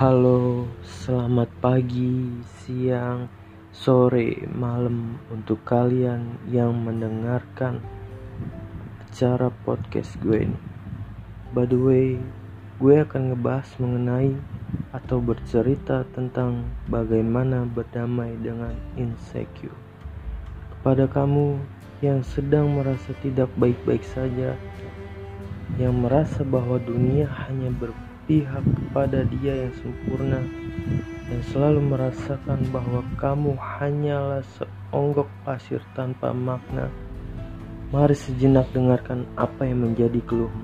Halo, selamat pagi, siang, sore, malam untuk kalian yang mendengarkan acara podcast gue ini. By the way, gue akan ngebahas mengenai atau bercerita tentang bagaimana berdamai dengan insecure. Kepada kamu yang sedang merasa tidak baik-baik saja, yang merasa bahwa dunia hanya ber berpihak kepada dia yang sempurna dan selalu merasakan bahwa kamu hanyalah seonggok pasir tanpa makna. Mari sejenak dengarkan apa yang menjadi keluhmu.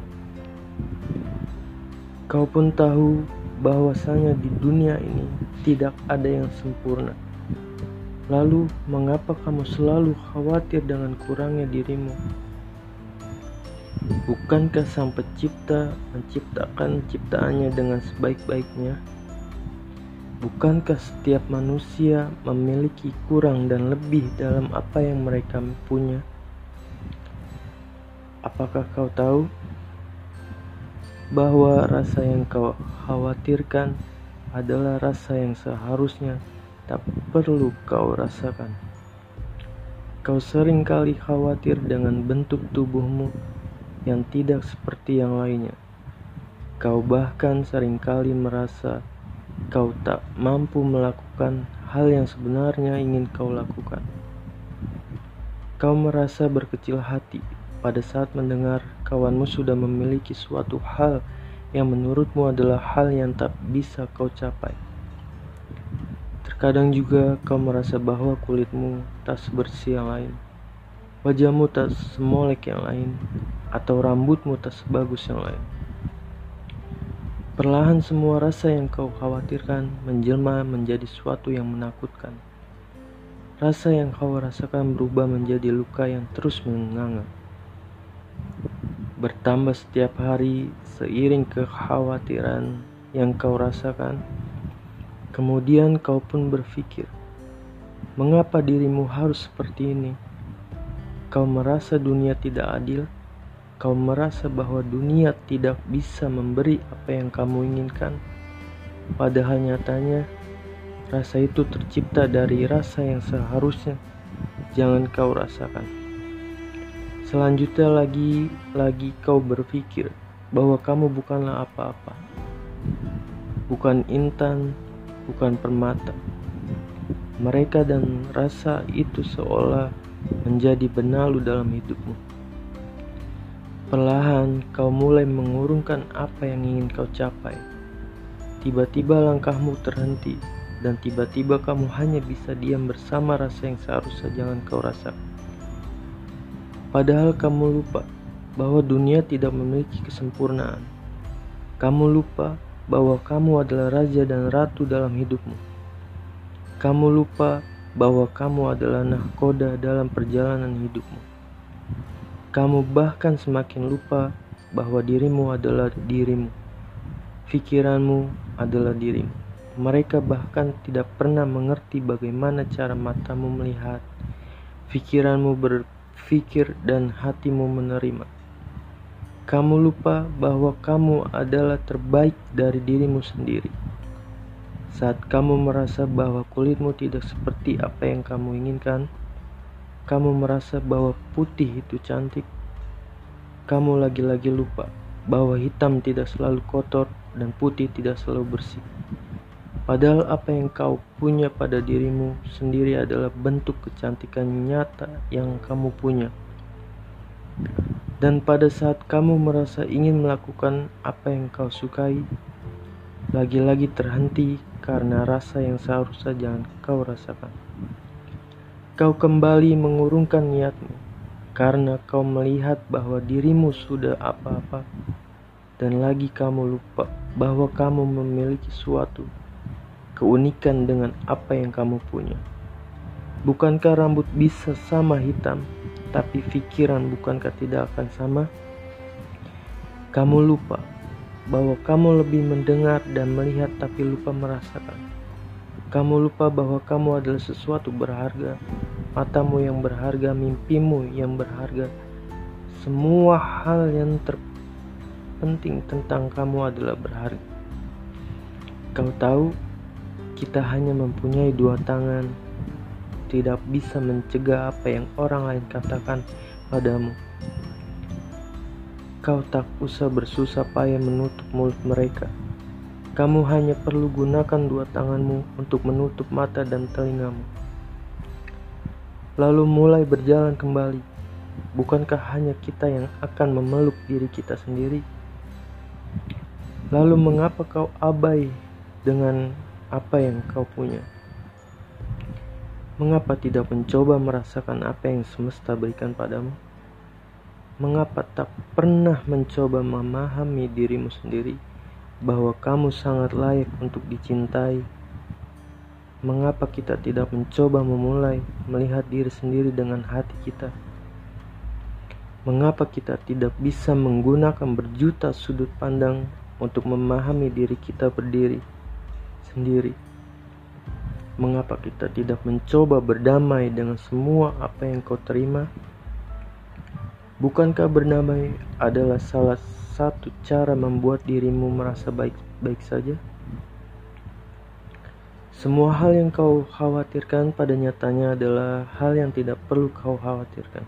Kau pun tahu bahwasanya di dunia ini tidak ada yang sempurna. Lalu, mengapa kamu selalu khawatir dengan kurangnya dirimu? Bukankah Sang Pencipta menciptakan ciptaannya dengan sebaik-baiknya? Bukankah setiap manusia memiliki kurang dan lebih dalam apa yang mereka punya? Apakah kau tahu bahwa rasa yang kau khawatirkan adalah rasa yang seharusnya tak perlu kau rasakan? Kau sering kali khawatir dengan bentuk tubuhmu yang tidak seperti yang lainnya. Kau bahkan sering kali merasa kau tak mampu melakukan hal yang sebenarnya ingin kau lakukan. Kau merasa berkecil hati pada saat mendengar kawanmu sudah memiliki suatu hal yang menurutmu adalah hal yang tak bisa kau capai. Terkadang juga kau merasa bahwa kulitmu tak sebersih yang lain wajahmu tak semolek yang lain, atau rambutmu tak sebagus yang lain. Perlahan semua rasa yang kau khawatirkan menjelma menjadi suatu yang menakutkan. Rasa yang kau rasakan berubah menjadi luka yang terus menganga. Bertambah setiap hari seiring kekhawatiran yang kau rasakan. Kemudian kau pun berpikir, mengapa dirimu harus seperti ini? Kau merasa dunia tidak adil, kau merasa bahwa dunia tidak bisa memberi apa yang kamu inginkan, padahal nyatanya rasa itu tercipta dari rasa yang seharusnya jangan kau rasakan. Selanjutnya lagi lagi kau berpikir bahwa kamu bukanlah apa-apa. Bukan intan, bukan permata. Mereka dan rasa itu seolah menjadi benalu dalam hidupmu. Perlahan kau mulai mengurungkan apa yang ingin kau capai. Tiba-tiba langkahmu terhenti dan tiba-tiba kamu hanya bisa diam bersama rasa yang seharusnya jangan kau rasakan. Padahal kamu lupa bahwa dunia tidak memiliki kesempurnaan. Kamu lupa bahwa kamu adalah raja dan ratu dalam hidupmu. Kamu lupa bahwa kamu adalah nahkoda dalam perjalanan hidupmu. Kamu bahkan semakin lupa bahwa dirimu adalah dirimu. Pikiranmu adalah dirimu. Mereka bahkan tidak pernah mengerti bagaimana cara matamu melihat, pikiranmu berpikir, dan hatimu menerima. Kamu lupa bahwa kamu adalah terbaik dari dirimu sendiri saat kamu merasa bahwa kulitmu tidak seperti apa yang kamu inginkan, kamu merasa bahwa putih itu cantik, kamu lagi-lagi lupa bahwa hitam tidak selalu kotor dan putih tidak selalu bersih. Padahal apa yang kau punya pada dirimu sendiri adalah bentuk kecantikan nyata yang kamu punya. Dan pada saat kamu merasa ingin melakukan apa yang kau sukai, lagi-lagi terhenti karena rasa yang seharusnya jangan kau rasakan. Kau kembali mengurungkan niatmu karena kau melihat bahwa dirimu sudah apa-apa dan lagi kamu lupa bahwa kamu memiliki suatu keunikan dengan apa yang kamu punya. Bukankah rambut bisa sama hitam, tapi pikiran bukankah tidak akan sama? Kamu lupa bahwa kamu lebih mendengar dan melihat tapi lupa merasakan. Kamu lupa bahwa kamu adalah sesuatu berharga, matamu yang berharga, mimpimu yang berharga. Semua hal yang terpenting tentang kamu adalah berharga. Kau tahu, kita hanya mempunyai dua tangan, tidak bisa mencegah apa yang orang lain katakan padamu. Kau tak usah bersusah payah menutup mulut mereka. Kamu hanya perlu gunakan dua tanganmu untuk menutup mata dan telingamu. Lalu mulai berjalan kembali. Bukankah hanya kita yang akan memeluk diri kita sendiri? Lalu mengapa kau abai dengan apa yang kau punya? Mengapa tidak mencoba merasakan apa yang semesta berikan padamu? Mengapa tak pernah mencoba memahami dirimu sendiri bahwa kamu sangat layak untuk dicintai? Mengapa kita tidak mencoba memulai melihat diri sendiri dengan hati kita? Mengapa kita tidak bisa menggunakan berjuta sudut pandang untuk memahami diri kita berdiri sendiri? Mengapa kita tidak mencoba berdamai dengan semua apa yang kau terima? Bukankah bernamai adalah salah satu cara membuat dirimu merasa baik-baik saja? Semua hal yang kau khawatirkan pada nyatanya adalah hal yang tidak perlu kau khawatirkan.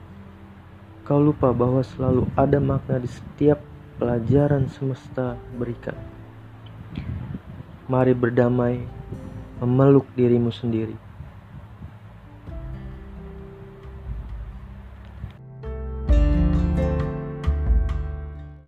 Kau lupa bahwa selalu ada makna di setiap pelajaran semesta berikan. Mari berdamai, memeluk dirimu sendiri.